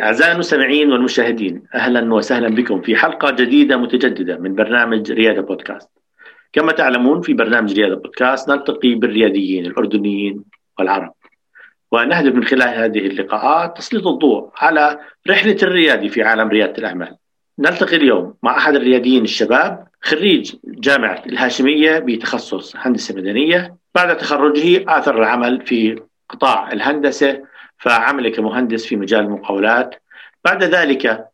أعزائي المستمعين والمشاهدين أهلا وسهلا بكم في حلقة جديدة متجددة من برنامج ريادة بودكاست. كما تعلمون في برنامج ريادة بودكاست نلتقي بالرياديين الأردنيين والعرب. ونهدف من خلال هذه اللقاءات تسليط الضوء على رحلة الريادي في عالم ريادة الأعمال. نلتقي اليوم مع أحد الرياديين الشباب خريج جامعة الهاشمية بتخصص هندسة مدنية. بعد تخرجه آثر العمل في قطاع الهندسة فعمل كمهندس في مجال المقاولات. بعد ذلك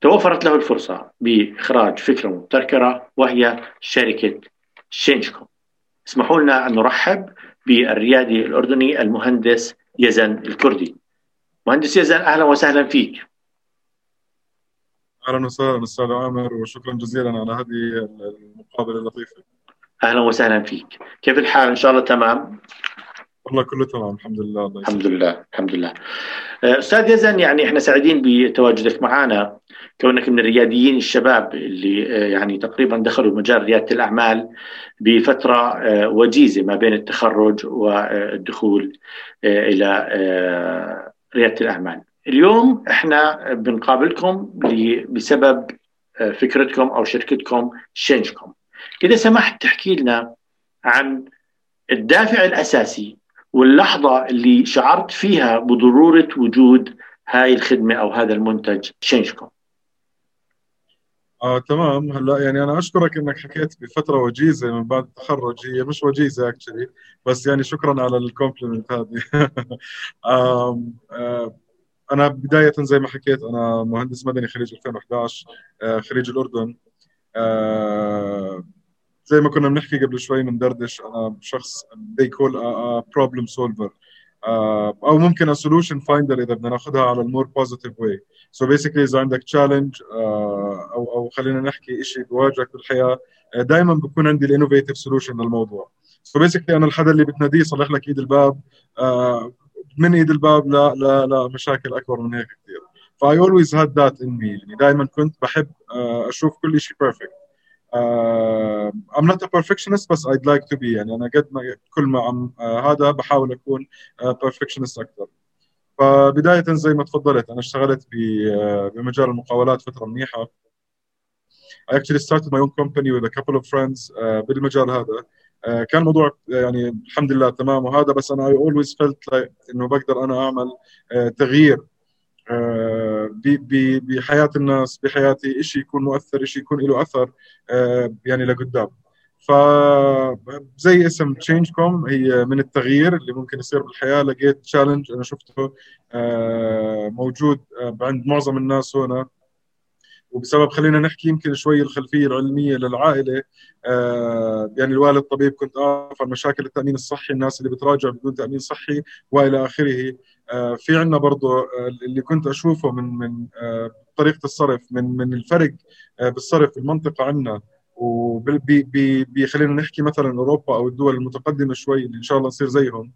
توفرت له الفرصة بإخراج فكرة مبتكرة وهي شركة شينجكوم. اسمحوا لنا أن نرحب بالريادي الأردني المهندس يزن الكردي. مهندس يزن أهلا وسهلا فيك. أهلا وسهلا أستاذ عامر وشكرا جزيلا على هذه المقابلة اللطيفة. أهلا وسهلا فيك. كيف الحال؟ إن شاء الله تمام. والله كله تمام الحمد لله الله الحمد لله الحمد لله آه، أستاذ يزن يعني إحنا سعيدين بتواجدك معنا كونك من الرياديين الشباب اللي آه، يعني تقريبا دخلوا مجال ريادة الأعمال بفترة آه، وجيزة ما بين التخرج والدخول إلى ريادة الأعمال. اليوم إحنا بنقابلكم بسبب فكرتكم أو شركتكم Changecom. إذا سمحت تحكي لنا عن الدافع الأساسي واللحظة اللي شعرت فيها بضرورة وجود هاي الخدمة أو هذا المنتج Changecom آه تمام. هلا يعني أنا أشكرك إنك حكيت بفترة وجيزة من بعد التخرج. هي مش وجيزة actually بس يعني شكرا على ال compliment هذه. آه أنا بداية زي ما حكيت أنا مهندس مدني خريج 2011 آه خريج الأردن. آه زي ما كنا بنحكي قبل شوي من دردش أنا شخص they call a, problem solver. uh, أو ممكن a solution finder إذا بدنا ناخذها على ال more positive way so basically إذا عندك challenge uh, أو أو خلينا نحكي شيء بواجهك بالحياة uh, دائما بكون عندي ال innovative solution للموضوع. so so basically أنا الحدا اللي بتناديه يصلح لك إيد الباب من إيد الباب لا لا لا مشاكل أكبر من هيك كثير ف I always had that in me يعني دائما كنت بحب أشوف كل شيء perfect I'm not a perfectionist بس I'd like to be. يعني أنا قد ما كل ما عم uh, هذا بحاول أكون uh, perfectionist أكثر. فبداية زي ما تفضلت أنا اشتغلت بمجال المقاولات فترة منيحة. I actually started my own company with a couple of friends بالمجال هذا. كان موضوع يعني الحمد لله تمام وهذا بس أنا I always felt like إنه بقدر أنا أعمل تغيير بحياة الناس بحياتي. شيء يكون مؤثر شيء يكون له أثر آه، يعني لقدام. فزي اسم Changecom هي من التغيير اللي ممكن يصير بالحياة. لقيت challenge أنا شفته آه، موجود آه، عند معظم الناس هنا. وبسبب خلينا نحكي يمكن شوي الخلفية العلمية للعائلة يعني الوالد طبيب كنت أعرف عن مشاكل التأمين الصحي الناس اللي بتراجع بدون تأمين صحي وإلى آخره. آه، في عندنا برضه آه، اللي كنت أشوفه من من آه، طريقة الصرف من من الفرق بالصرف في المنطقة عندنا وخلينا نحكي مثلا أوروبا أو الدول المتقدمة شوي اللي إن شاء الله نصير زيهم.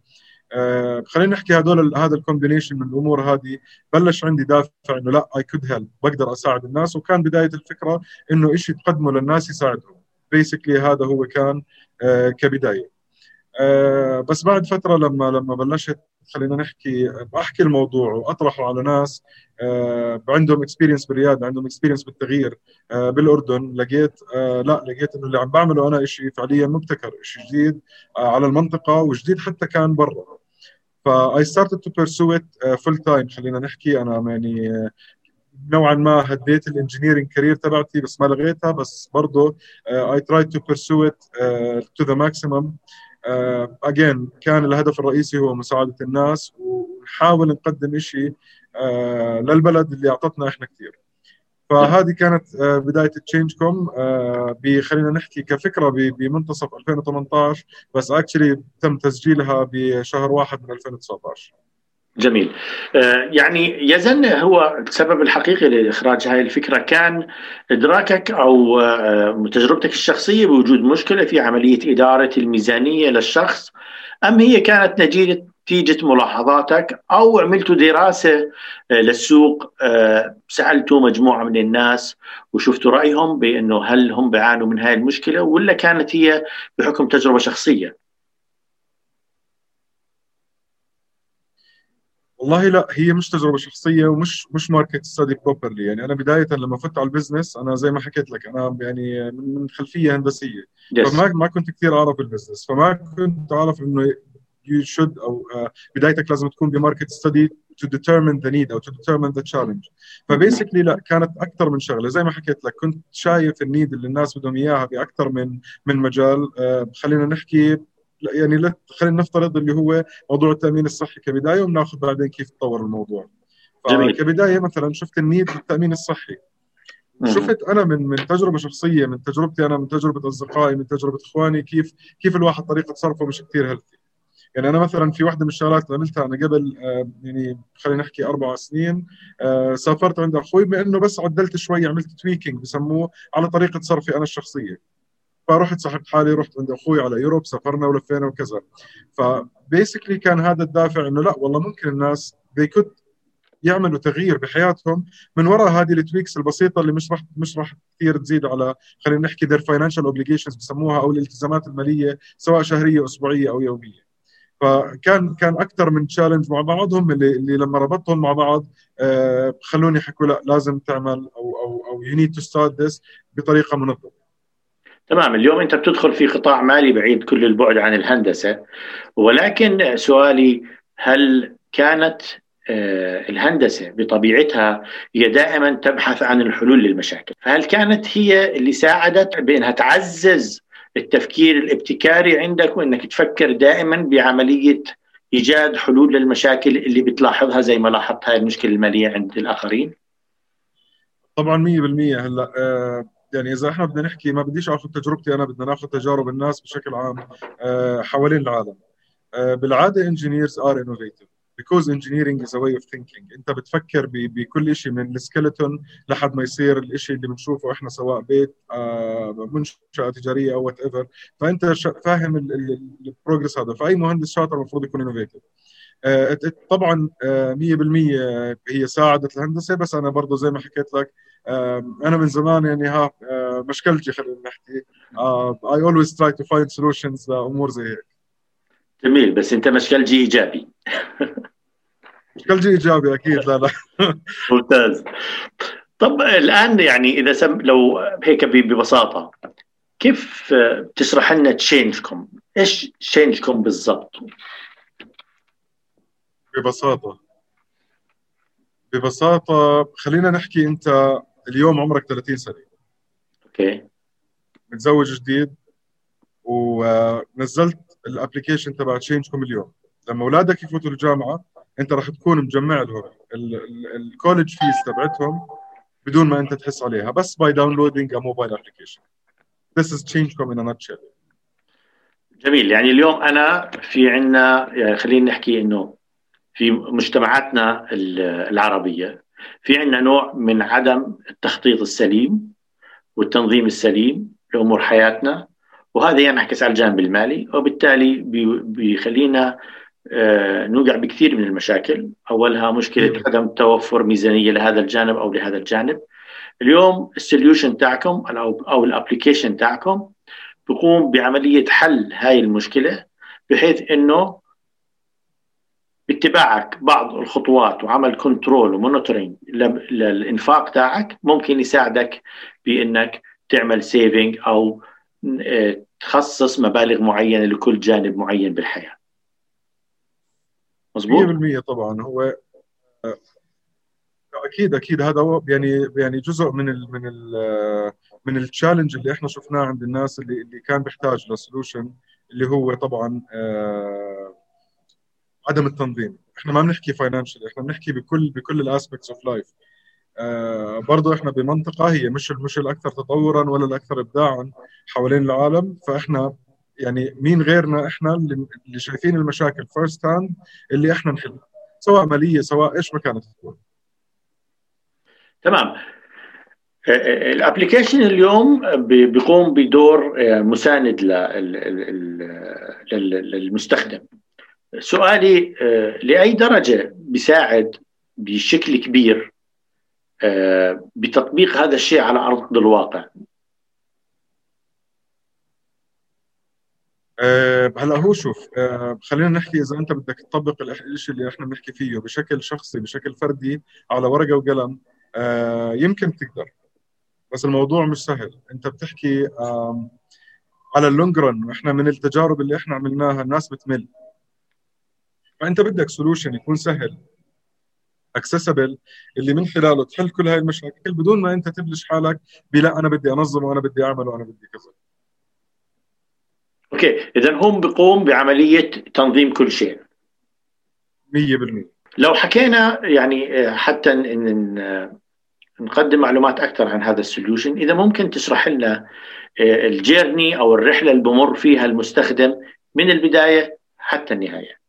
خلينا نحكي هدول هذا الكومبينيشن من الأمور هذه. بلش عندي دافع إنه لا I could help بقدر أساعد الناس. وكان بداية الفكرة إنه شيء تقدمه للناس يساعدهم. basically هذا هو كان كبداية. بس بعد فترة لما لما بلشت خلينا نحكي أحكي الموضوع وأطرحه على ناس آه، عندهم experience بالرياده عندهم experience بالتغيير آه، بالأردن لقيت آه، لا لقيت إنه اللي عم بعمله أنا شيء فعليا مبتكر شيء جديد على المنطقة وجديد حتى كان برا. ف I started to pursue it full time خلينا نحكي. أنا يعني نوعا ما هديت ال engineering career تبعتي بس ما لغيتها بس برضه I try to pursue it to the maximum again uh, كان الهدف الرئيسي هو مساعدة الناس ونحاول نقدم شيء uh, للبلد اللي أعطتنا إحنا كثير فهذه كانت uh, بداية Changecom خلينا نحكي كفكرة بمنتصف 2018 بس اكشلي تم تسجيلها بشهر واحد من 2019 جميل آه، يعني يزن هو السبب الحقيقي لإخراج هذه الفكرة كان إدراكك أو آه، تجربتك الشخصية بوجود مشكلة في عملية إدارة الميزانية للشخص أم هي كانت نتيجة ملاحظاتك أو عملتوا دراسة آه، للسوق سالتوا مجموعة من الناس وشفتوا رأيهم بأنه هل هم بيعانوا من هذه المشكلة ولا كانت هي بحكم تجربة شخصية؟ والله لا هي مش تجربة شخصية ومش مش market study properly يعني أنا بداية لما فت على ال business أنا زي ما حكيت لك أنا يعني من خلفية هندسية. Yes. فما ما كنت كثير أعرف ال business فما كنت أعرف إنه you should أو uh, بدايتك لازم تكون ب market study to determine the need أو to determine the challenge. ف basically لا كانت أكثر من شغلة. زي ما حكيت لك كنت شايف ال need اللي الناس بدهم إياها بأكثر من من مجال. uh, خلينا نحكي يعني لا خلينا نفترض اللي هو موضوع التأمين الصحي كبداية وبناخذ بعدين كيف تطور الموضوع. جميل. كبدايه مثلا شفت ال need للتأمين الصحي. شفت أنا من من تجربة شخصية من تجربتي أنا من تجربة أصدقائي من تجربة إخواني كيف كيف الواحد طريقة تصرفه مش كثير healthy يعني أنا مثلا في واحدة من الشغلات اللي عملتها أنا قبل آه، يعني خلينا نحكي أربع سنين آه، سافرت عند أخوي بانه بس عدلت شوي عملت tweaking بسموه على طريقة تصرفي أنا الشخصية. فرحت سحبت حالي رحت عند أخوي على Europe سافرنا ولفينا وكذا. ف basically كان هذا الدافع إنه لا والله ممكن الناس they could يعملوا تغيير بحياتهم من وراء هذه ال tweaks البسيطة اللي مش راح مش راح كثير تزيد على خلينا نحكي their financial obligations بسموها أو الالتزامات المالية سواء شهرية أسبوعية أو يومية. فكان كان أكثر من challenge مع بعضهم اللي, اللي لما ربطتهم مع بعض آه خلوني يحكوا لا لازم تعمل أو أو أو you need to start بطريقة منظمة. تمام اليوم انت بتدخل في قطاع مالي بعيد كل البعد عن الهندسة ولكن سؤالي هل كانت آه، الهندسة بطبيعتها هي دائما تبحث عن الحلول للمشاكل، فهل كانت هي اللي ساعدت بأنها تعزز التفكير الابتكاري عندك وأنك تفكر دائما بعملية إيجاد حلول للمشاكل اللي بتلاحظها زي ما لاحظت هاي المشكلة المالية عند الآخرين؟ طبعا 100% هلأ آه، يعني إذا إحنا بدنا نحكي ما بديش آخذ تجربتي أنا بدنا ناخذ تجارب الناس بشكل عام آه، حوالين العالم. آه، بالعادة engineers are innovative because engineering is a way of thinking. أنت بتفكر بكل شيء من ال skeleton لحد ما يصير الشيء اللي بنشوفه إحنا سواء بيت آه، منشأة تجارية أو whatever فانت فاهم ال progress هذا. فأي مهندس شاطر المفروض يكون innovative طبعا 100% هي ساعدت الهندسة بس أنا برضه زي ما حكيت لك أنا من زمان يعني ها مشكلجي خلينا نحكي I always try to find solutions لأمور زي هيك. جميل بس أنت مشكلجي إيجابي. مشكلجي إيجابي أكيد لا لا. ممتاز. طب الآن يعني إذا سمحت لو هيك ببساطة كيف تشرح لنا Changecom؟ إيش Changecom بالضبط؟ ببساطة. ببساطة خلينا نحكي أنت اليوم عمرك 30 سنة. okay. متزوج جديد ونزلت ال application تبع Changecom اليوم. لما أولادك يفوتوا الجامعة أنت راح تكون مجمع لهم. ال college fees تبعتهم بدون ما أنت تحس عليها. بس by downloading a mobile application This is Change.com in a nutshell. جميل. يعني اليوم أنا في عندنا يعني خلينا نحكي إنه في مجتمعاتنا العربية في عندنا نوع من عدم التخطيط السليم والتنظيم السليم لأمور حياتنا وهذا ينعكس على الجانب المالي وبالتالي بيخلينا آه، نوقع بكثير من المشاكل. أولها مشكلة عدم توفر ميزانية لهذا الجانب أو لهذا الجانب. اليوم ال solution تاعكم أو أو ال application تاعكم بيقوم بعملية حل هاي المشكلة بحيث إنه باتباعك بعض الخطوات وعمل control و monitoring للإنفاق تاعك ممكن يساعدك بإنك تعمل saving أو آه، تخصص مبالغ معينة لكل جانب معين بالحياة. مظبوط؟ 100% طبعا. هو آه، أكيد أكيد. هذا يعني يعني جزء من ال من ال من ال challenge اللي إحنا شفناه عند الناس اللي اللي كان بيحتاج ل solution اللي هو طبعا آه عدم التنظيم. إحنا ما بنحكي financial إحنا بنحكي بكل بكل ال aspects of life برضه إحنا بمنطقة هي مش مش الأكثر تطورا ولا الأكثر ابداعا حوالين العالم. فإحنا يعني مين غيرنا إحنا اللي شايفين المشاكل first hand اللي إحنا نحلها سواء مالية سواء إيش ما كانت تكون تمام. الأبلكيشن اليوم بيقوم بدور مساند للمستخدم. سؤالي لأي درجة بيساعد بشكل كبير بتطبيق هذا الشيء على أرض الواقع؟ أه هلا هو شوف أه خلينا نحكي إذا أنت بدك تطبق الشيء اللي إحنا بنحكي فيه بشكل شخصي بشكل فردي على ورقة وقلم أه يمكن تقدر. بس الموضوع مش سهل. أنت بتحكي على ال long run وإحنا من التجارب اللي إحنا عملناها الناس بتمل. فأنت بدك solution يكون سهل accessible اللي من خلاله تحل كل هاي المشاكل بدون ما أنت تبلش حالك بلا أنا بدي انظم وأنا بدي اعمل وأنا بدي كذا. okay إذا هم بيقوم بعملية تنظيم كل شيء. 100% لو حكينا يعني حتى إن نقدم معلومات أكثر عن هذا ال solution إذا ممكن تشرح لنا ال journey أو الرحلة اللي بمر فيها المستخدم من البداية حتى النهاية.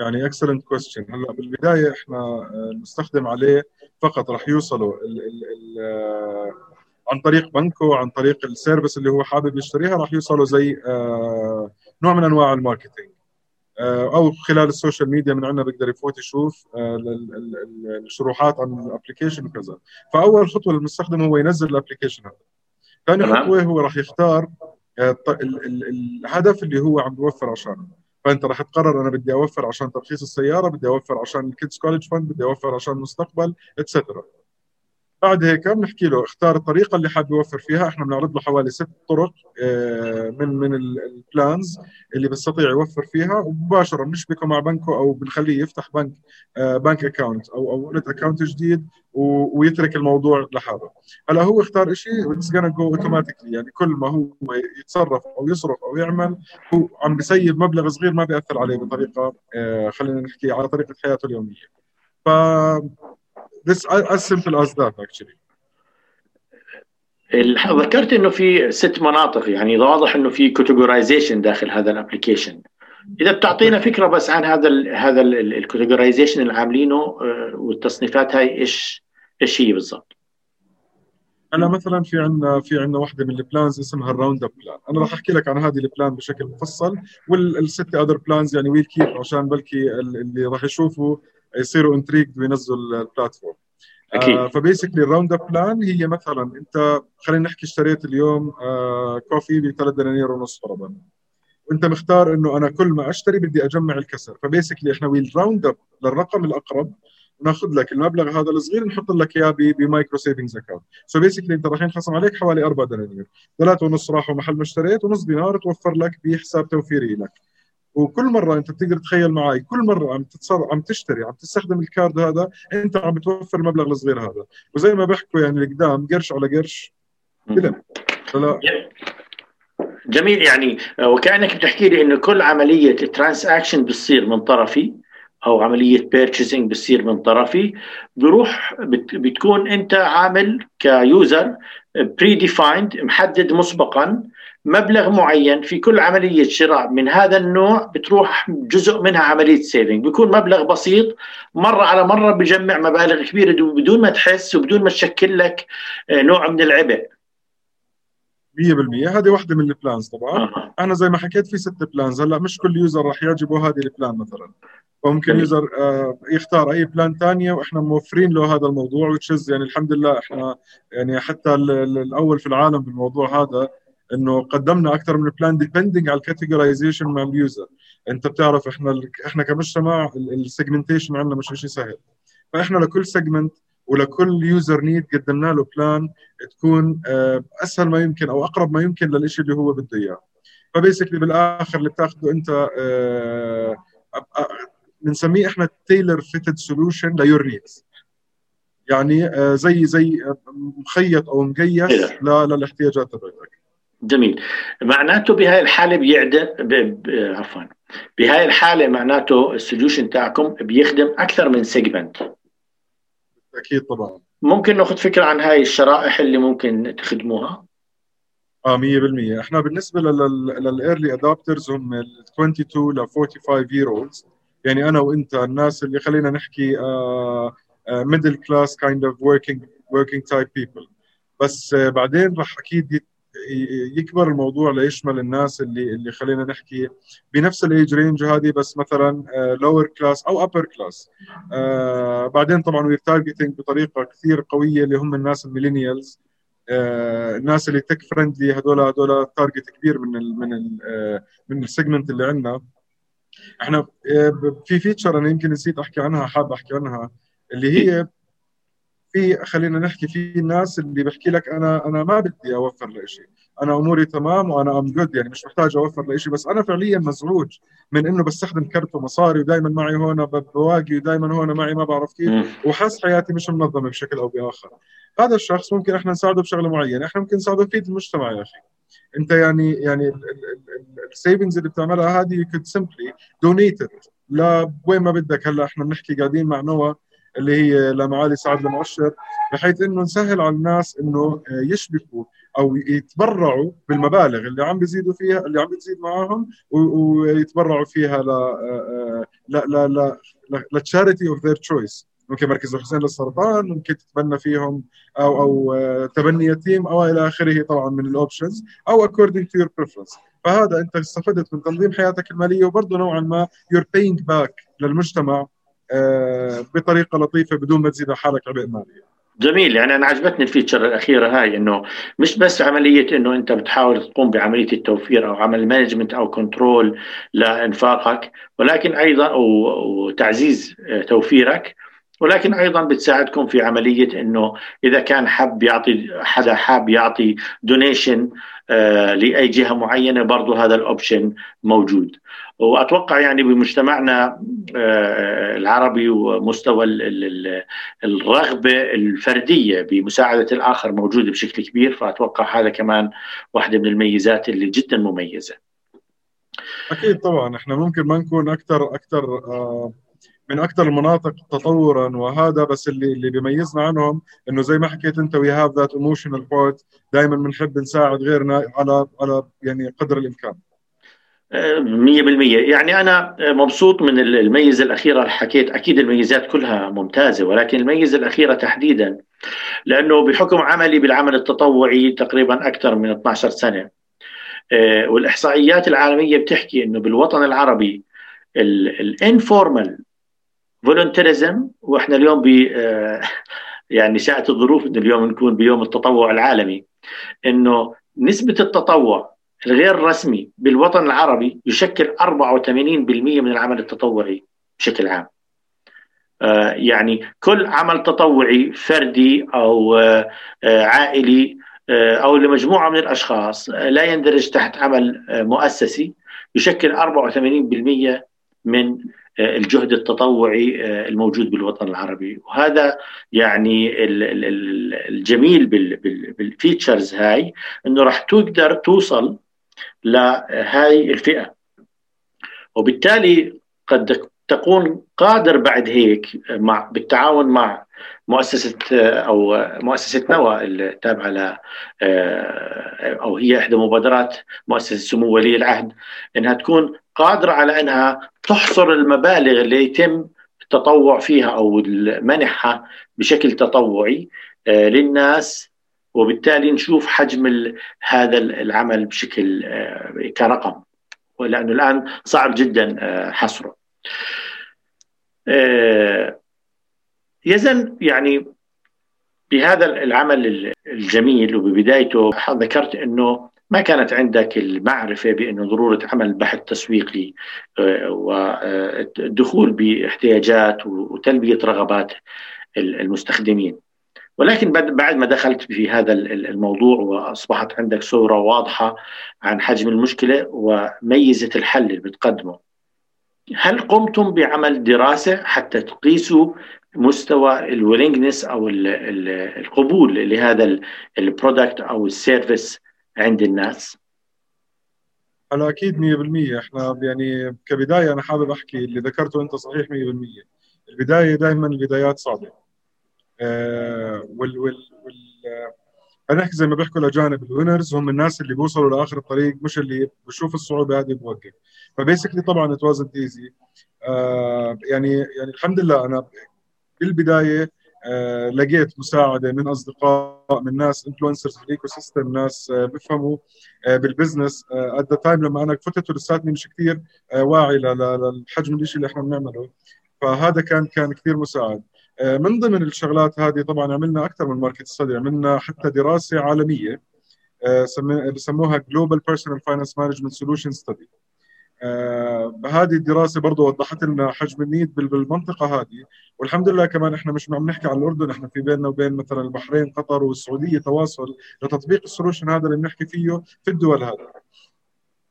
يعني excellent question هلا بالبداية إحنا المستخدم عليه فقط راح يوصلوا ال ال ال عن طريق بنكو عن طريق ال service اللي هو حابب يشتريها راح يوصلوا زي آه، نوع من أنواع ال marketing. آه، أو خلال ال social media من عندنا بيقدر يفوت يشوف آه، الشروحات عن ال application وكذا. فأول خطوة للمستخدم هو ينزل ال application هذا. ثاني خطوة هو راح يختار الهدف اللي هو عم بيوفر عشانه. فأنت راح تقرر أنا بدي أوفر عشان ترخيص السيارة بدي أوفر عشان ال kids college fund بدي أوفر عشان المستقبل etcetera بعد هيك بنحكي له اختار الطريقة اللي حابب يوفر فيها. إحنا بنعرض له حوالي ست طرق آه، من من ال plans اللي بيستطيع يوفر فيها. ومباشرة بنشبكه مع بنكه أو بنخليه يفتح bank bank account أو أو wallet account جديد ويترك الموضوع لحاله. هلا هو اختار شيء it's go automatically يعني كل ما هو يتصرف أو يصرف أو يعمل هو عم بسيب مبلغ صغير ما بيأثر عليه بطريقة آه، خلينا نحكي على طريقة حياته اليومية. ف this as simple as that actually. ذكرت إنه في ست مناطق يعني واضح إنه في categorization داخل هذا ال application إذا بتعطينا فكرة بس عن هذا ال هذا ال categorization اللي عاملينه آه، والتصنيفات هاي إيش إيش هي بالضبط؟ أنا مثلا في عندنا في عندنا واحدة من ال plans اسمها ال round up plan أنا راح أحكي لك عن هذه ال plan بشكل مفصل والست other plans يعني we'll keep عشان بلكي اللي راح يشوفوا يصيروا intrigued وينزلوا ال platform أكيد. آه ف basically ال round up plan هي مثلا أنت خلينا نحكي اشتريت اليوم آه coffee ب 3 دنانير ونص فرضا. وأنت مختار إنه أنا كل ما أشتري بدي أجمع الكسر. ف basically إحنا we'll round up للرقم الأقرب وناخذ لك المبلغ هذا الصغير نحط لك إياه ب micro savings account so basically أنت راح ينخصم عليك حوالي 4 دنانير. ثلاثة ونص راحوا محل ما اشتريت ونص دينار توفر لك بحساب توفيري لك. وكل مرة أنت بتقدر تتخيل معي كل مرة عم تتصر عم تشتري عم تستخدم ال card هذا أنت عم بتوفر المبلغ الصغير هذا. وزي ما بيحكوا يعني القدام قرش على قرش. فلا جميل. يعني. وكأنك بتحكي لي انه كل عملية transaction بتصير من طرفي أو عملية purchasing بتصير من طرفي بروح بتكون أنت عامل ك user pre-defined محدد مسبقا مبلغ معين في كل عملية شراء من هذا النوع بتروح جزء منها عملية saving بيكون مبلغ بسيط مرة على مرة بجمع مبالغ كبيرة بدون ما تحس وبدون ما تشكل لك آه، نوع من العبء. 100% هذه واحدة من ال plans طبعا. آه. أنا زي ما حكيت في ست plans هلأ مش كل user راح يعجبه هذه ال plan مثلا. فممكن user آه يختار أي plan ثانية وإحنا موفرين له هذا الموضوع which is. يعني الحمد لله إحنا يعني حتى الأول في العالم بالموضوع هذا إنه قدمنا أكثر من plan depending على ال categorization مع ال user أنت بتعرف إحنا إحنا كمجتمع ال segmentation عندنا مش شيء سهل. فإحنا لكل segment ولكل user need قدمنا له plan تكون آه، أسهل ما يمكن أو أقرب ما يمكن للشيء اللي هو بده إياه. ف basically بالآخر اللي بتاخذه أنت بنسميه إحنا tailor fitted solution ل your needs يعني آه، زي زي مخيط أو مقيس للاحتياجات تبعتك. جميل. معناته بهاي الحالة بيعد عفوا. بهاي الحالة معناته ال solution تاعكم بيخدم أكثر من segment أكيد طبعا. ممكن ناخذ فكرة عن هاي الشرائح اللي ممكن تخدموها؟ آه 100% إحنا بالنسبة لل early adopters هم ال 22 ل 45 year olds يعني أنا وأنت الناس اللي خلينا نحكي middle class kind of working working type people بس uh, بعدين راح أكيد يكبر الموضوع ليشمل الناس اللي اللي خلينا نحكي بنفس ال age range هذه بس مثلا lower class أو upper class آه، بعدين طبعا we're targeting بطريقة كثير قوية اللي هم الناس ال millennials الناس اللي tech friendly هذول هذول target كبير من ال من ال من ال segment اللي عندنا. إحنا في feature أنا يمكن نسيت أحكي عنها حاب أحكي عنها اللي هي في خلينا نحكي في الناس اللي بحكي لك أنا أنا ما بدي أوفر لشيء أنا أموري تمام وأنا I'm good يعني مش محتاج أوفر لشيء بس أنا فعليا مزعوج من إنه بستخدم كرت ومصاري ودائما معي هون بواقي ودائما هون معي ما بعرف كيف وحاس حياتي مش منظمة بشكل أو بآخر. هذا الشخص ممكن إحنا نساعده بشغلة معينة إحنا ممكن نساعده في المجتمع يا أخي. أنت يعني يعني ال savings اللي بتعملها هذه you could simply donate it لوين ما بدك. هلأ إحنا بنحكي قاعدين مع نوا اللي هي لمعالي سعد المؤشر بحيث إنه نسهل على الناس إنه يشبكوا أو يتبرعوا بالمبالغ اللي عم بيزيدوا فيها اللي عم بتزيد معاهم ويتبرعوا فيها ل ل ل ل ل charity of their choice ممكن مركز الحسين للسرطان ممكن تتبنى فيهم أو أو تبني يتيم أو إلى آخره طبعا من ال options أو according to your preference. فهذا أنت استفدت من تنظيم حياتك المالية وبرضه نوعا ما paying back للمجتمع بطريقة لطيفة بدون ما تزيد حالك عبء مالي جميل يعني أنا عجبتني ال feature الأخيرة هاي إنه مش بس عملية إنه أنت بتحاول تقوم بعملية التوفير أو عمل management أو control لإنفاقك ولكن أيضا وتعزيز توفيرك ولكن أيضا بتساعدكم في عملية إنه إذا كان حب يعطي حدا حاب يعطي donation آه لأي جهة معينة برضه هذا ال option موجود. وأتوقع يعني بمجتمعنا آه العربي ومستوى الرغبة الفردية بمساعدة الآخر موجودة بشكل كبير فأتوقع هذا كمان واحدة من الميزات اللي جدا مميزة. أكيد طبعا إحنا ممكن ما نكون أكثر أكثر آه من أكثر المناطق تطورا وهذا بس اللي اللي بيميزنا عنهم إنه زي ما حكيت أنت we have that emotional part دائما بنحب نساعد غيرنا على على يعني قدر الإمكان. 100% يعني أنا مبسوط من الميزة الأخيرة اللي حكيت أكيد الميزات كلها ممتازة ولكن الميزة الأخيرة تحديدا لأنه بحكم عملي بالعمل التطوعي تقريبا أكثر من 12 سنة. والإحصائيات العالمية بتحكي أنه بالوطن العربي ال informal volunteerism وإحنا اليوم ب يعني شاءت الظروف انه اليوم نكون بيوم التطوع العالمي إنه نسبة التطوع الغير رسمي بالوطن العربي يشكل 84% من العمل التطوعي بشكل عام. يعني كل عمل تطوعي فردي أو عائلي أو لمجموعة من الأشخاص لا يندرج تحت عمل مؤسسي يشكل 84% من الجهد التطوعي الموجود بالوطن العربي وهذا يعني الجميل بالفيتشرز هاي إنه راح تقدر توصل لهاي الفئة. وبالتالي قد تكون قادر بعد هيك مع بالتعاون مع مؤسسة أو مؤسسة نوى التابعة ل أو هي إحدى مبادرات مؤسسة سمو ولي العهد إنها تكون قادرة على أنها تحصر المبالغ اللي يتم التطوع فيها أو منحها بشكل تطوعي للناس وبالتالي نشوف حجم هذا العمل بشكل كرقم. لأنه الآن صعب جدا حصره. يزن يعني بهذا العمل الجميل وببدايته ذكرت أنه ما كانت عندك المعرفة بأنه ضرورة عمل بحث تسويقي والدخول باحتياجات وتلبية رغبات المستخدمين. ولكن بعد ما دخلت في هذا الموضوع وأصبحت عندك صورة واضحة عن حجم المشكلة وميزة الحل اللي بتقدمه. هل قمتم بعمل دراسة حتى تقيسوا مستوى ال willingness أو القبول لهذا ال product أو ال service عند الناس؟ أنا أكيد 100% إحنا يعني كبداية أنا حابب أحكي اللي ذكرته أنت صحيح 100% البداية دائما البدايات صعبه وال وال وال أنا أحكي زي ما بيحكوا الأجانب ال winners هم الناس اللي بيوصلوا لآخر الطريق مش اللي بشوف الصعوبة هذه بوقف. ف basically طبعا it wasn't easy يعني يعني الحمد لله أنا بالبداية آه لقيت مساعدة من أصدقاء من ناس influencers في ال ecosystem ناس آه بيفهموا آه بال business at the time لما أنا فتت ولساتني مش كثير واعي لحجم الشيء اللي إحنا بنعمله. فهذا كان كان كثير مساعد. من ضمن الشغلات هذه طبعا عملنا أكثر من market study عملنا حتى دراسة عالمية بسموها global personal finance management solution study هذه الدراسة برضه وضحت لنا حجم ال need بالمنطقة هذه. والحمد لله كمان إحنا مش عم نحكي عن الأردن إحنا في بيننا وبين مثلا البحرين قطر والسعودية تواصل لتطبيق ال solution هذا اللي بنحكي فيه في الدول هذه.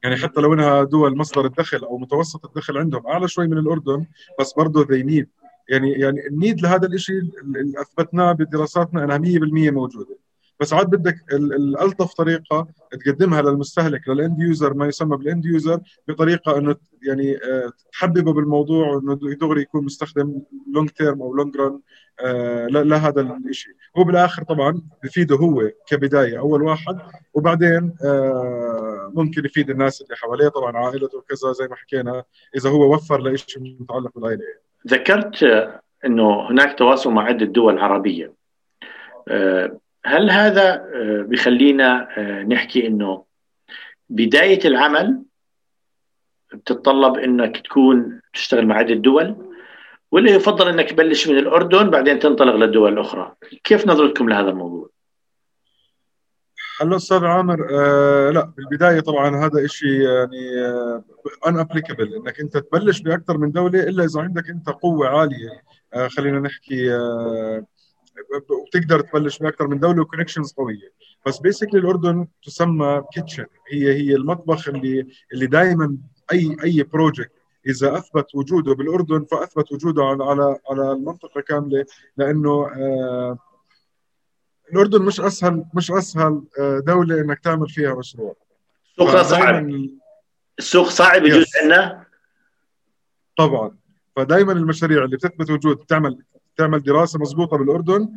يعني حتى لو إنها دول مصدر الدخل أو متوسط الدخل عندهم أعلى شوي من الأردن بس برضه the need يعني يعني ال need لهذا الشيء اللي أثبتناه بدراساتنا إنها 100% موجودة. بس عاد بدك الألطف طريقة تقدمها للمستهلك لل end user ما يسمى بال end user بطريقة إنه يعني آه، تحببه بالموضوع وانه دغري يكون مستخدم long term أو long run لهذا الشيء هو بالآخر طبعا بفيده هو كبداية أول واحد وبعدين آه، ممكن يفيد الناس اللي حواليه طبعا عائلته وكذا زي ما حكينا إذا هو وفر لشيء متعلق بالعائلة. ذكرت إنه هناك تواصل مع عدة دول عربية. آه، هل هذا آه، بخلينا آه، نحكي إنه بداية العمل بتتطلب إنك تكون تشتغل مع عدة دول ولا يفضل إنك تبلش من الأردن بعدين تنطلق للدول الاخرى كيف نظرتكم لهذا الموضوع؟ هلا أستاذ عامر آه لا بالبداية طبعا هذا شيء يعني ان آه applicable إنك أنت تبلش بأكثر من دولة إلا إذا عندك أنت قوة عالية. آه خلينا نحكي آه وبتقدر تبلش بأكثر من دولة و connections قوية. بس basically الأردن تسمى kitchen هي هي المطبخ اللي اللي دائما أي أي project إذا أثبت وجوده بالأردن فأثبت وجوده على على على المنطقة كاملة لأنه آه الأردن مش اسهل مش أسهل آه، دولة إنك تعمل فيها مشروع. السوق صعب. السوق صعب يجوز عندنا. طبعا. فدائما المشاريع اللي بتثبت وجود بتعمل تعمل دراسة مضبوطة بالأردن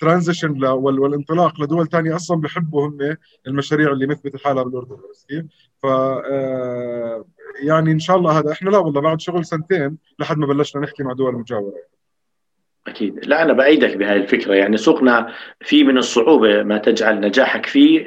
ترانزيشن آه، والانطلاق لدول ثانية أصلا بحبوا هم المشاريع اللي مثبت حالها بالأردن كيف؟ ف آه، يعني إن شاء الله هذا إحنا لا والله بعد شغل سنتين لحد ما بلشنا نحكي مع دول مجاورة. أكيد. لا أنا بأيدك بهذه الفكرة. يعني سوقنا في من الصعوبة ما تجعل نجاحك فيه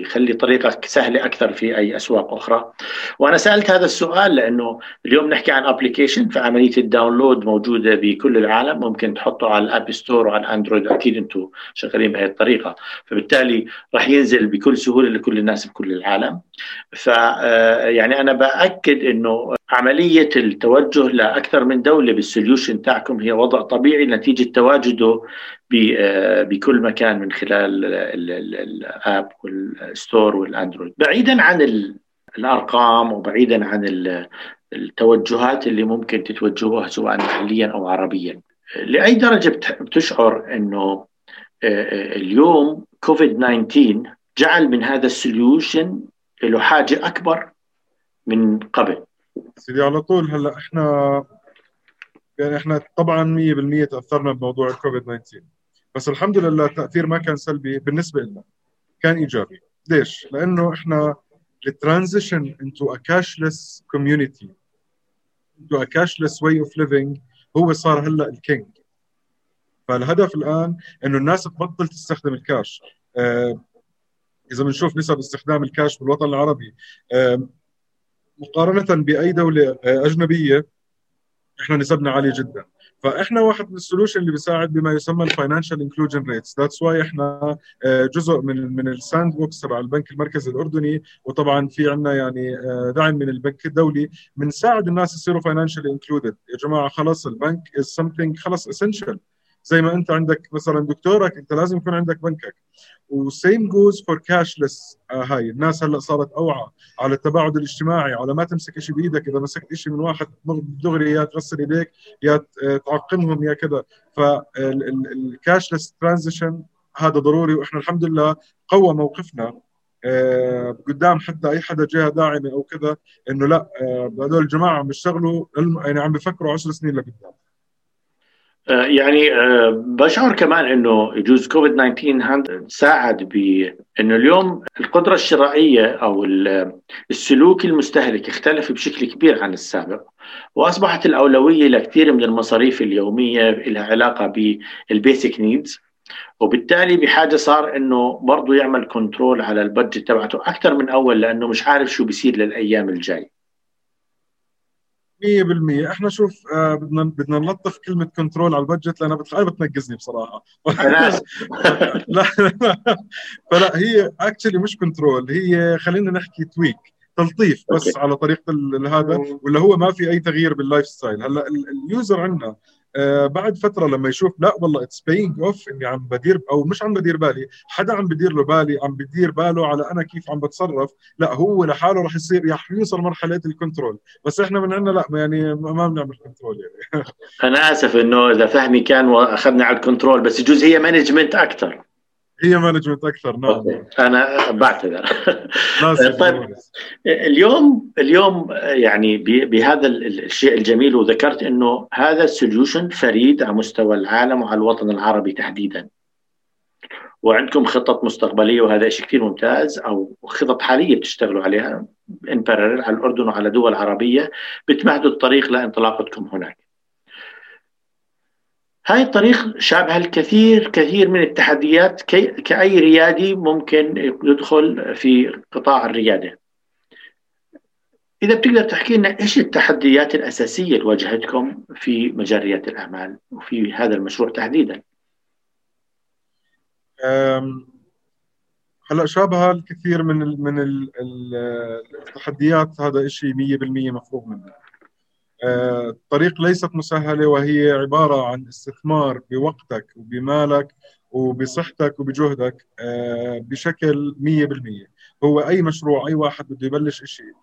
يخلي طريقك سهلة أكثر في أي أسواق أخرى. وأنا سألت هذا السؤال لأنه اليوم نحكي عن application فعملية ال download موجودة بكل العالم. ممكن تحطه على ال App Store وعلى الأندرويد أكيد أنتم شغالين بهذه الطريقة. فبالتالي راح ينزل بكل سهولة لكل الناس بكل العالم. ف آه، يعني أنا بأكد أنه عملية التوجه لأكثر من دولة بال solution تاعكم هي وضع طبيعي نتيجة تواجده آه، بكل مكان من خلال ال App Store والأندرويد. بعيدا عن الأرقام وبعيدا عن التوجهات اللي ممكن تتوجهوها سواء محليا أو عربيا. لأي درجة بتشعر إنه آه، آه، اليوم كوفيد 19 جعل من هذا ال solution له حاجة أكبر من قبل. سيدي على طول هلا إحنا يعني إحنا طبعا 100% تأثرنا بموضوع الكوفيد 19 بس الحمد لله التأثير ما كان سلبي بالنسبة لنا كان إيجابي. ليش؟ لأنه إحنا ال transition into a cashless community into a cashless way of living هو صار هلأ ال king فالهدف الآن إنه الناس تبطل تستخدم الكاش آه إذا بنشوف نسب استخدام الكاش بالوطن العربي آه مقارنة بأي دولة آه، أجنبية إحنا نسبنا عاليه جدا. فإحنا واحد من ال solution اللي بيساعد بما يسمى ال financial inclusion rates that's why إحنا آه، جزء من من ال sandbox تبع البنك المركزي الأردني. وطبعا في عندنا يعني آه، دعم من البنك الدولي. بنساعد الناس يصيروا financially included يا جماعة خلص البنك is something خلص essential زي ما انت عندك مثلا دكتورك انت لازم يكون عندك بنكك. و same goes for cashless هاي الناس هلأ صارت أوعى على التباعد الاجتماعي على ما تمسك شيء بإيدك إذا مسكت شيء من واحد دغري يا تغسل إيديك يا تعقمهم يا كذا. فال cashless transition هذا ضروري وإحنا الحمد لله قوى موقفنا. آه قدام حتى أي حدا جهة داعمة أو كذا إنه لأ آه هذول الجماعة عم بيشتغلوا يعني عم بيفكروا 10 سنين لقدام. آه، يعني آه، بشعر كمان إنه يجوز كوفيد 19 ساعد بانه اليوم القدرة الشرائيه أو السلوك المستهلك اختلف بشكل كبير عن السابق وأصبحت الأولوية لكثير من المصاريف اليومية لها علاقة بال basic needs وبالتالي بحاجة صار إنه برضه يعمل control على ال budget تبعته أكثر من أول لأنه مش عارف شو بيصير للأيام الجاي 100% إحنا شوف آه بدنا بدنا نلطف كلمة control على ال budget لأنها بتخ... بتنقزني بصراحة. أنا لا فلا هي actually مش control هي خلينا نحكي tweak تلطيف بس okay. على طريقة هذا ولا هو ما في أي تغيير بال lifestyle هلأ ال- ال user عندنا آه بعد فترة لما يشوف لا والله it's paying off إني عم بدير أو مش عم بدير بالي حدا عم بدير له بالي عم بدير باله على أنا كيف عم بتصرف لا هو لحاله رح يصير رح يوصل مرحلة ال control بس إحنا من عندنا لا يعني ما بنعمل control يعني. أنا آسف إنه اذا فهمي كان وأخذنا على ال control بس يجوز هي management أكثر هي management أكثر نعم. okay. أنا بعتذر. طيب. اليوم اليوم يعني بهذا ال- الشيء الجميل وذكرت إنه هذا ال solution فريد على مستوى العالم وعلى الوطن العربي تحديدا. وعندكم خطط مستقبلية وهذا شيء كثير ممتاز أو خطط حالية بتشتغلوا عليها ان على الأردن وعلى دول عربية بتمهدوا الطريق لانطلاقتكم هناك. هاي الطريق شابها الكثير كثير من التحديات كي كأي ريادي ممكن يدخل في قطاع الريادة إذا بتقدر تحكي لنا إيش التحديات الأساسية اللي واجهتكم في مجال ريادة الأعمال وفي هذا المشروع تحديدا هلأ شابها الكثير من ال من ال ال التحديات هذا شيء 100% مفروغ منه. أه، الطريق ليست مسهلة وهي عبارة عن استثمار بوقتك وبمالك وبصحتك وبجهدك أه، بشكل 100% هو أي مشروع أي واحد بده يبلش شيء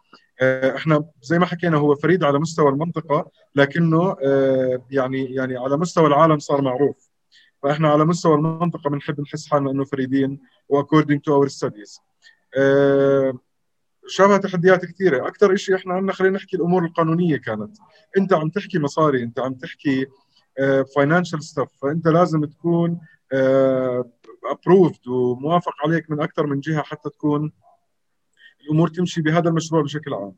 أه، إحنا زي ما حكينا هو فريد على مستوى المنطقة لكنه يعني يعني على مستوى العالم صار معروف. فإحنا على مستوى المنطقة بنحب نحس حالنا إنه فريدين و according to our studies شابها تحديات كثيرة. أكثر شيء إحنا عندنا خلينا نحكي الأمور القانونية كانت. أنت عم تحكي مصاري أنت عم تحكي financial stuff فأنت لازم تكون approved وموافق عليك من أكثر من جهة حتى تكون الأمور تمشي بهذا المشروع بشكل عام.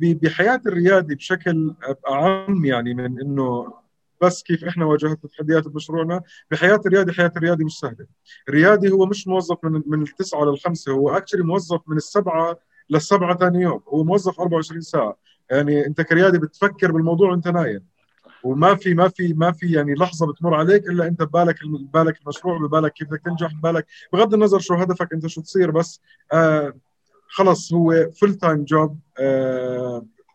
بحياة الريادي بشكل أعم يعني من إنه بس كيف إحنا واجهت تحديات بمشروعنا. بحياة الريادي حياة الريادي مش سهلة. الريادي هو مش موظف من من التسعة للخمسة هو actually موظف من السبعة للسبعة ثاني يوم. هو موظف 24 ساعة. يعني أنت كريادي بتفكر بالموضوع وأنت نايم. وما في ما في ما في يعني لحظة بتمر عليك إلا أنت ببالك ببالك المشروع ببالك كيف بدك تنجح ببالك بغض النظر شو هدفك أنت شو تصير بس آه خلص هو full-time job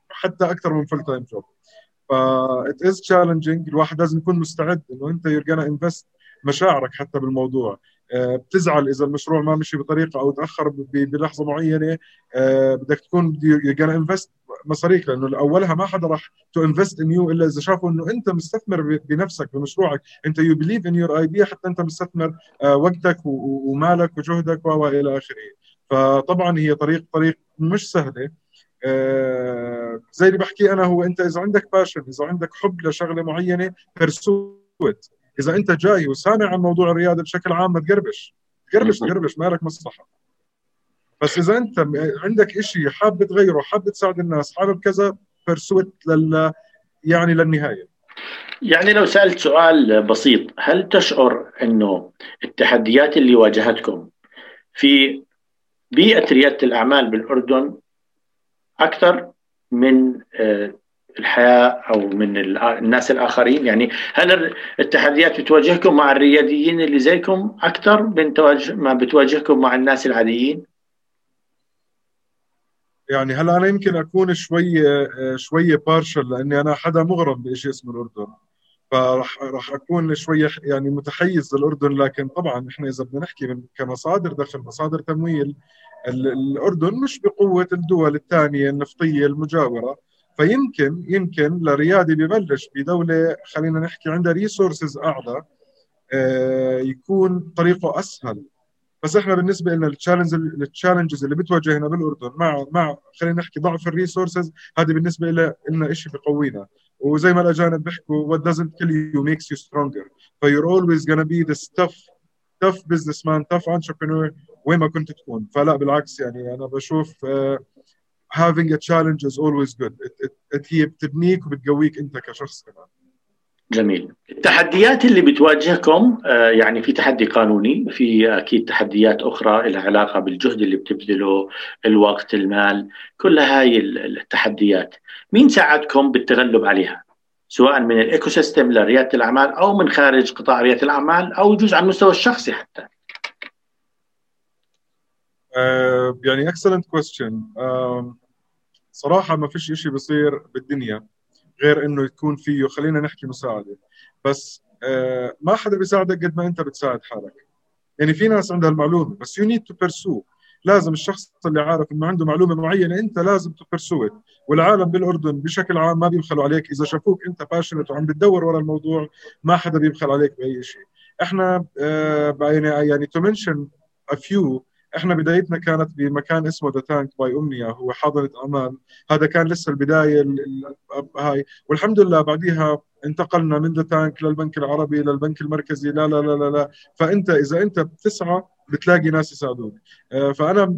حتى أكثر من full-time job ف it is challenging. الواحد لازم يكون مستعد إنه أنت gonna invest مشاعرك حتى بالموضوع. بتزعل إذا المشروع ما مشي بطريقة أو تأخر بلحظة معينة. آه، بدك تكون gonna invest مصاريك لأنه أولها ما حدا راح to invest in you إلا إذا شافوا إنه أنت مستثمر بنفسك بمشروعك. أنت you believe in your idea حتى أنت مستثمر آه، وقتك ومالك وجهدك و إلى آخره. فطبعا هي طريق طريق مش سهلة. آه، زي اللي بحكي أنا هو أنت إذا عندك passion إذا عندك حب لشغلة معينة بيرسوت إذا أنت جاي وسامع عن موضوع الريادة بشكل عام ما تقربش. تقربش تقربش مالك مصلحة. بس إذا أنت عندك شيء حابب تغيره حابب تساعد الناس حابب كذا بيرسوت لل يعني للنهاية. يعني لو سألت سؤال بسيط هل تشعر أنه التحديات اللي واجهتكم في بيئة ريادة الأعمال بالأردن أكثر من آه، الحياة أو من ال- الناس الآخرين. يعني هل التحديات بتواجهكم مع الرياديين اللي زيكم أكثر من تواجه ما بتواجهكم مع الناس العاديين؟ يعني هلا أنا يمكن أكون شوية شوية بارشل لأني أنا حدا مغرم بشيء اسمه الأردن. فراح راح أكون شوية يعني متحيز للأردن لكن طبعا إحنا إذا بدنا نحكي من كمصادر دخل مصادر تمويل ال- الأردن مش بقوة الدول الثانية النفطية المجاورة. فيمكن يمكن لريادي ببلش بدولة خلينا نحكي عندها resources اعلى آه، يكون طريقه أسهل. بس إحنا بالنسبة لنا ال challenge ال challenges اللي بتواجهنا بالأردن مع مع خلينا نحكي ضعف ال resources هذه بالنسبة لنا شيء بقوينا. وزي ما الأجانب بيحكوا what doesn't kill you makes you stronger. ف you're always gonna be this tough tough businessman tough entrepreneur وين ما كنت تكون. فلا بالعكس يعني أنا بشوف uh, having a challenge is always good. It, it, it هي بتبنيك وبتقويك انت كشخص كمان. جميل. التحديات اللي بتواجهكم آه، يعني في تحدي قانوني في أكيد تحديات أخرى لها علاقة بالجهد اللي بتبذله الوقت المال كل هاي التحديات. مين ساعدكم بالتغلب عليها؟ سواء من ال ecosystem لريادة الأعمال أو من خارج قطاع ريادة الأعمال أو يجوز على المستوى الشخصي حتى. يعني excellent question صراحة ما فيش شيء بيصير بالدنيا غير إنه يكون فيه خلينا نحكي مساعدة. بس آه ما حدا بيساعدك قد ما أنت بتساعد حالك. يعني في ناس عندها المعلومة بس you need to pursue لازم الشخص اللي عارف إنه عنده معلومة معينة أنت لازم ت pursue والعالم بالأردن بشكل عام ما بيبخلوا عليك. إذا شافوك أنت passionate وعم بتدور ورا الموضوع ما حدا بيبخل عليك بأي شيء إحنا آه يعني يعني to mention a few إحنا بدايتنا كانت بمكان اسمه The Tank by Umniah هو حاضنة أعمال. هذا كان لسه البداية هاي. والحمد لله بعديها انتقلنا من The Tank للبنك العربي للبنك المركزي لا لا لا لا, لا. فأنت إذا أنت بتسعى بتلاقي ناس يساعدوك. آه، فأنا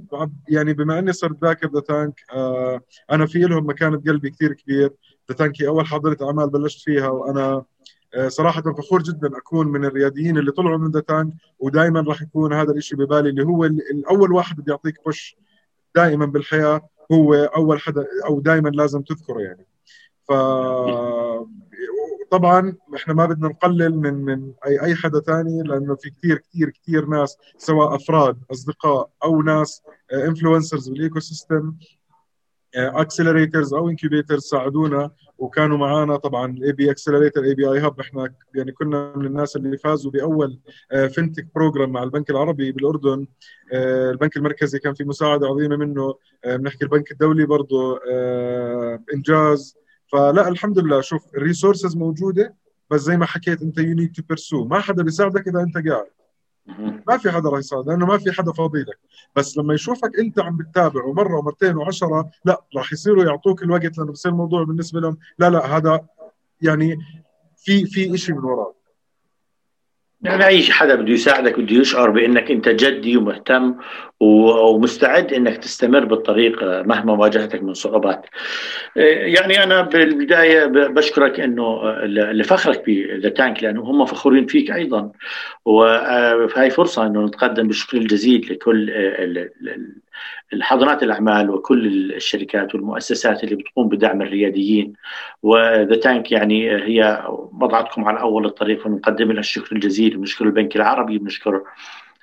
يعني بما أني صرت ذاكر The Tank أنا في لهم مكانة قلبي كثير كبير. The Tank هي أول حاضنة اعمال بلشت فيها وأنا آه، صراحة فخور جدا أكون من الرياديين اللي طلعوا من The Tank ودائما راح يكون هذا الشيء ببالي اللي هو الأول واحد بده يعطيك push دائما بالحياة هو أول حدا أو دائما لازم تذكره يعني. ف طبعا إحنا ما بدنا نقلل من من اي أي حدا ثاني لأنه في كثير كثير كثير ناس سواء أفراد أصدقاء أو ناس influencers بال ecosystem accelerators أو incubators ساعدونا وكانوا معنا طبعا ال AB accelerator AB اي hub إحنا يعني كنا من الناس اللي فازوا بأول fintech آه، program مع البنك العربي بالأردن. آه، البنك المركزي كان في مساعدة عظيمة منه. آه، بنحكي البنك الدولي برضه إنجاز. فلا الحمد لله شوف ال resources موجودة بس زي ما حكيت أنت you need to pursue ما حدا بيساعدك إذا أنت قاعد. ما في حدا راح يساعد لأنه ما في حدا فاضي لك. بس لما يشوفك أنت عم بتتابع ومره ومرتين وعشرة لا راح يصيروا يعطوك الوقت لأنه بصير الموضوع بالنسبة لهم. لا لا هذا يعني في في شيء من وراه يعني أي حدا بده يساعدك بده يشعر بأنك أنت جدي ومهتم ومستعد أنك تستمر بالطريق مهما واجهتك من صعوبات. يعني أنا بالبداية بشكرك إنه لفخرك بذا تانك لأنه هم فخورين فيك أيضا وهي فرصة إنه نتقدم بالشكر الجزيل لكل الحاضنات الأعمال وكل الشركات والمؤسسات اللي بتقوم بدعم الرياديين وذا تانك يعني هي وضعتكم على أول الطريق ونقدم لها الشكر الجزيل بنشكر البنك العربي بنشكر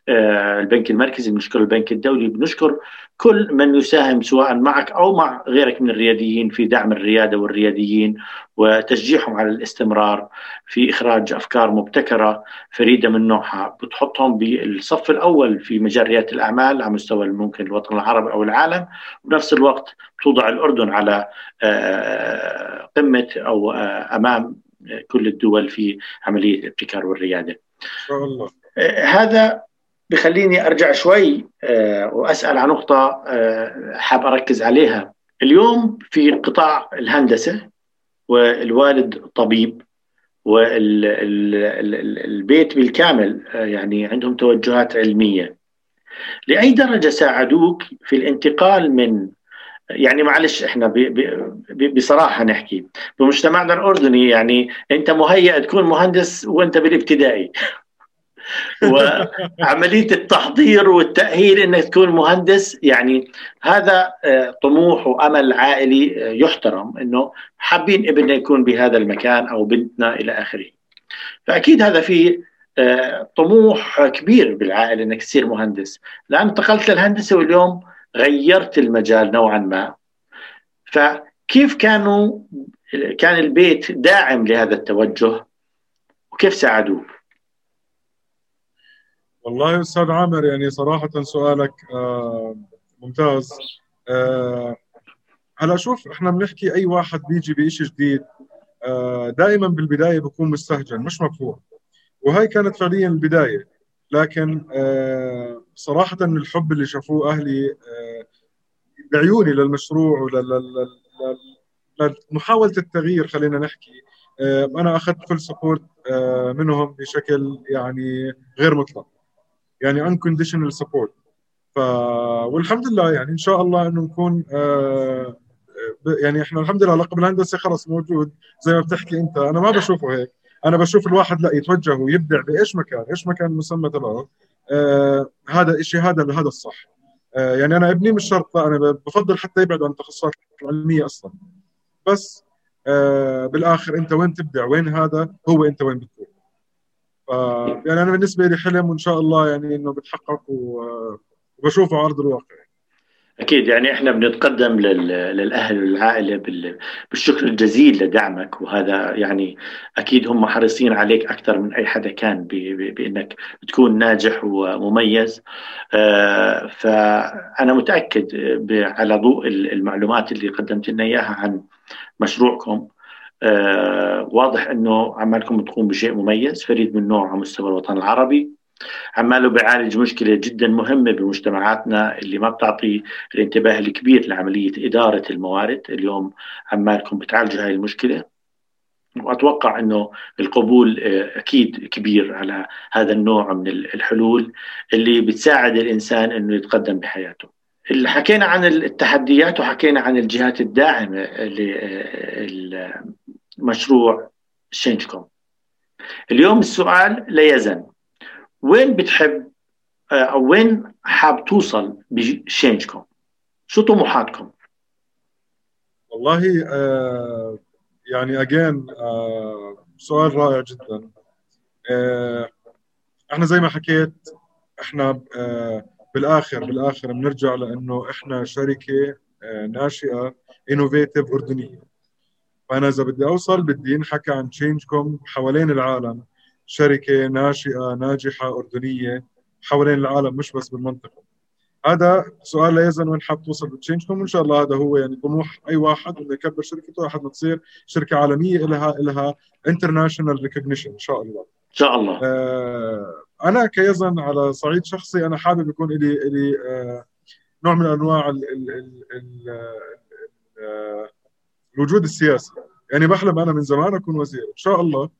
البنك المركزي بنشكر البنك الدولي بنشكر كل من يساهم سواء معك أو مع غيرك من الرياديين في دعم الريادة والرياديين وتشجيعهم على الاستمرار في إخراج أفكار مبتكرة فريدة من نوعها بتحطهم بالصف الأول في مجال ريادة الأعمال على مستوى ممكن الوطن العربي أو العالم وبنفس الوقت توضع الأردن على آه، قمة أو آه، أمام كل الدول في عملية الابتكار والريادة. شاء الله. هذا بخليني أرجع شوي آه، وأسأل عن نقطة آه، حاب أركز عليها. اليوم في قطاع الهندسة والوالد طبيب والبيت بالكامل آه، يعني عندهم توجهات علمية. لأي درجة ساعدوك في الانتقال من يعني معلش إحنا بصراحة نحكي بمجتمعنا الأردني يعني أنت مهيئ تكون مهندس وأنت بالابتدائي. وعملية التحضير والتأهيل إنك تكون مهندس يعني هذا آه، طموح وأمل عائلي آه، يحترم إنه حابين ابننا يكون بهذا المكان أو بنتنا إلى آخره. فأكيد هذا في آه، طموح كبير بالعائلة إنك تصير مهندس، لأن انتقلت للهندسة واليوم غيرت المجال نوعا ما. فكيف كانوا كان البيت داعم لهذا التوجه وكيف ساعدوك؟ والله أستاذ عامر يعني صراحة سؤالك آه، ممتاز. آه، هلا شوف إحنا بنحكي أي واحد بيجي بشيء جديد آه، دائما بالبداية بكون مستهجن مش مفهوم وهي كانت فعليا البداية. لكن صراحة الحب اللي شافوه أهلي بعيوني للمشروع ولمحاوله التغيير خلينا نحكي. أنا أخذت فل سبورت منهم بشكل يعني غير مطلق. يعني unconditional support. ف والحمد لله يعني إن شاء الله إنه نكون آه يعني إحنا الحمد لله لقب الهندسه خلص موجود زي ما بتحكي أنت. أنا ما بشوفه هيك. أنا بشوف الواحد لا يتوجه ويبدع بإيش مكان إيش مكان المسمى تبعه. آه هذا الشيء هذا هذا الصح. آه يعني أنا ابني مش شرط أنا بفضل حتى يبعد عن التخصصات العلميه أصلا. بس آه بالآخر أنت وين تبدع؟ وين هذا؟ هو أنت وين ف يعني أنا بالنسبة لي حلم وإن شاء الله يعني إنه بتحقق وبشوفه على ارض الواقع. أكيد يعني إحنا بنتقدم للأهل والعائلة بالشكر الجزيل لدعمك وهذا يعني أكيد هم حريصين عليك أكثر من أي حدا كان بإنك تكون ناجح ومميز. آه، فأنا متأكد على ضوء المعلومات اللي قدمت لنا إياها عن مشروعكم. آه، واضح إنه عمالكم تقوم بشيء مميز فريد من نوعه على مستوى الوطن العربي. عماله بيعالج مشكلة جدا مهمة بمجتمعاتنا اللي ما بتعطي الانتباه الكبير لعملية إدارة الموارد. اليوم عمالكم بتعالجوا هاي المشكلة. وأتوقع أنه القبول آه، أكيد كبير على هذا النوع من الحلول اللي بتساعد الإنسان أنه يتقدم بحياته. اللي حكينا عن التحديات وحكينا عن الجهات الداعمة لمشروع شينجكم اليوم السؤال لا يزن. وين بتحب آه، أو وين حاب توصل بشينجكم شو طموحاتكم؟ والله آه يعني اجين آه سؤال رائع جدا. آه إحنا زي ما حكيت إحنا آه بالآخر بالآخر بنرجع لأنه إحنا شركة آه ناشئة innovative أردنية. فأنا إذا بدي أوصل بدي انحكى عن Changecom حوالين العالم. شركة ناشئة ناجحة أردنية حوالين العالم مش بس بالمنطقة. هذا سؤال لا يزن وين حاب توصل ب Changecom وإن شاء الله هذا هو يعني طموح أي واحد إنه يكبر شركته لحد ما تصير شركة عالمية لها لها international recognition إن شاء الله. إن شاء الله. آه أنا كيزن على صعيد شخصي أنا حابب يكون لي لي آه نوع من أنواع ال ال ال ال ال الوجود السياسي يعني بحلم أنا من زمان أكون وزير. إن شاء الله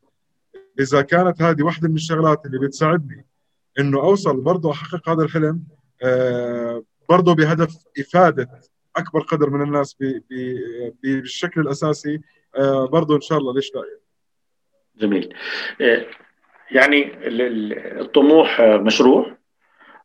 إذا كانت هذه واحدة من الشغلات اللي بتساعدني إنه أوصل برضه أحقق هذا الحلم آه برضه بهدف إفادة أكبر قدر من الناس بالشكل الأساسي آه برضه إن شاء الله ليش لا؟ جميل. آه، يعني الطموح مشروع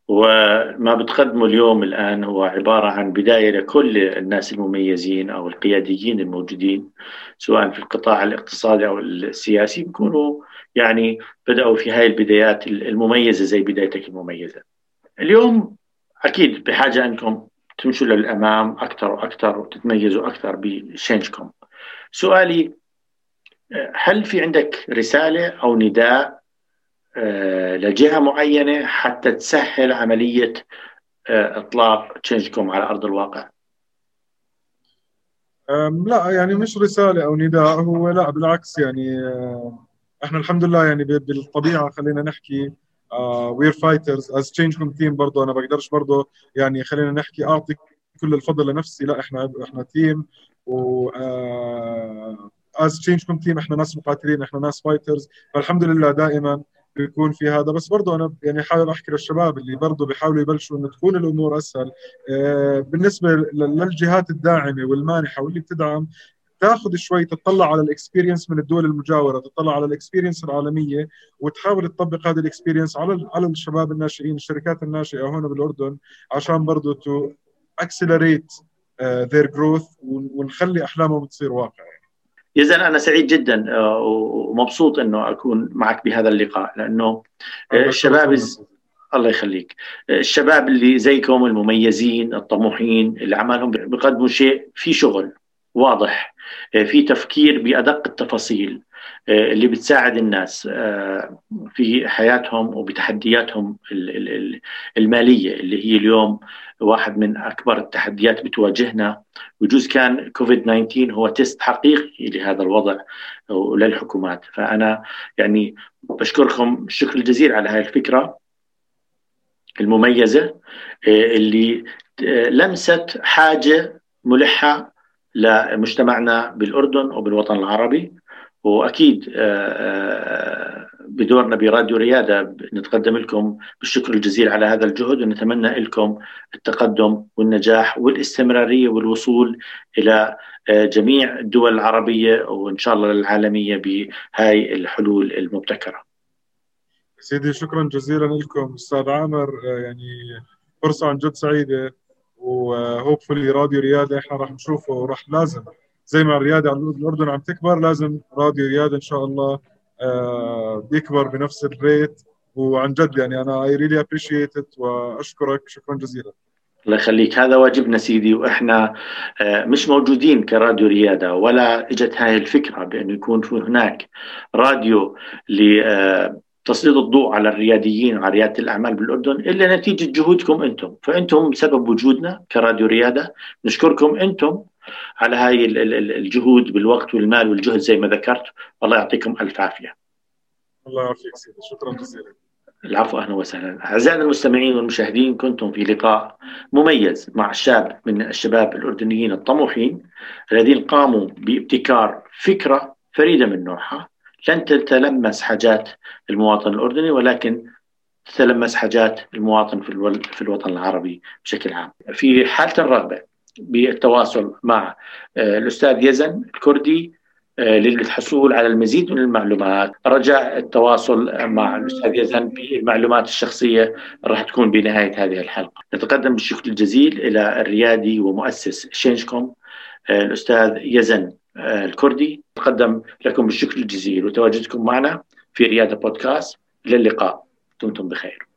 وما بتقدمه اليوم الآن هو عبارة عن بداية لكل الناس المميزين أو القياديين الموجودين سواء في القطاع الاقتصادي أو السياسي بيكونوا يعني بدأوا في هاي البدايات المميزة زي بدايتك المميزة. اليوم أكيد بحاجة أنكم تمشوا للأمام أكثر وأكثر وتتميزوا أكثر بشينجكم. سؤالي هل في عندك رسالة أو نداء آه، لجهة معينة حتى تسهل عملية آه، إطلاق Changecom على أرض الواقع؟ لا يعني مش رسالة أو نداء هو لا بالعكس يعني إحنا الحمد لله يعني بالطبيعة خلينا نحكي we're fighters as Changecom team برضه أنا بقدرش برضه يعني خلينا نحكي أعطي كل الفضل لنفسي. لا إحنا إحنا team و as Changecom team إحنا ناس مقاتلين إحنا ناس fighters فالحمد لله دائما بيكون في هذا. بس برضه أنا يعني حابب أحكي للشباب اللي برضه بيحاولوا يبلشوا إنه تكون الأمور أسهل. آه، بالنسبة للجهات الداعمة والمانحة واللي بتدعم تاخذ شوي تطلع على ال experience من الدول المجاورة تطلع على ال experience العالمية وتحاول تطبق هذه ال experience على على الشباب الناشئين الشركات الناشئة هون بالأردن عشان برضه to accelerate their growth ونخلي أحلامهم تصير واقع يزن أنا سعيد جدا uh, ومبسوط إنه أكون معك بهذا اللقاء لأنه uh, الشباب الله يخليك. uh, الشباب اللي زيكم المميزين الطموحين اللي عمالهم بيقدموا شيء في شغل واضح آه، في تفكير بأدق التفاصيل. آه، اللي بتساعد الناس آه، في حياتهم وبتحدياتهم المالية اللي هي اليوم واحد من أكبر التحديات بتواجهنا. وجزء كان كوفيد 19 هو تيست حقيقي لهذا الوضع وللحكومات. فأنا يعني بشكركم الشكر الجزيل على هذه الفكرة المميزة اللي لمست حاجة ملحة لمجتمعنا بالأردن وبالوطن العربي. وأكيد آه، آه، بدورنا براديو ريادة نتقدم لكم بالشكر الجزيل على هذا الجهد ونتمنى لكم التقدم والنجاح والاستمرارية والوصول إلى آه، جميع الدول العربية وإن شاء الله العالمية بهاي الحلول المبتكرة. سيدي شكرا جزيلا لكم أستاذ عامر يعني فرصة عن جد سعيدة وهوبفلي راديو ريادة إحنا راح نشوفه وراح لازم زي ما الرياده الأردن عم تكبر لازم راديو رياده إن شاء الله آه، بيكبر بنفس الريت. وعن جد يعني أنا I really appreciate وأشكرك. شكرا جزيلا. الله يخليك. هذا واجبنا سيدي وإحنا آه، مش موجودين كراديو رياده ولا إجت هاي الفكرة بأنه يكون في هناك راديو لتسليط آه، الضوء على الرياديين وعلى ريادة الأعمال بالأردن إلا نتيجة جهودكم أنتم، فأنتم سبب وجودنا كراديو رياده، نشكركم أنتم على هاي الجهود بالوقت والمال والجهد زي ما ذكرت والله يعطيكم ألف عافية. الله يعافيك سيدي شكرا جزيلا. العفو أهلا وسهلا أعزائنا المستمعين والمشاهدين كنتم في لقاء مميز مع شاب من الشباب الأردنيين الطموحين الذين قاموا بابتكار فكرة فريدة من نوعها لن تتلمس حاجات المواطن الأردني ولكن تتلمس حاجات المواطن في, في الوطن العربي بشكل عام. في حالة الرغبة بالتواصل مع آه، الأستاذ يزن الكردي آه، للحصول على المزيد من المعلومات. رجاء التواصل مع الأستاذ يزن بالمعلومات الشخصية راح تكون بنهاية هذه الحلقة. نتقدم بالشكر الجزيل إلى الريادي ومؤسس شينجكوم آه، الأستاذ يزن الكردي. نتقدم لكم بالشكر الجزيل وتواجدكم معنا في رياده بودكاست. للقاء دمتم بخير.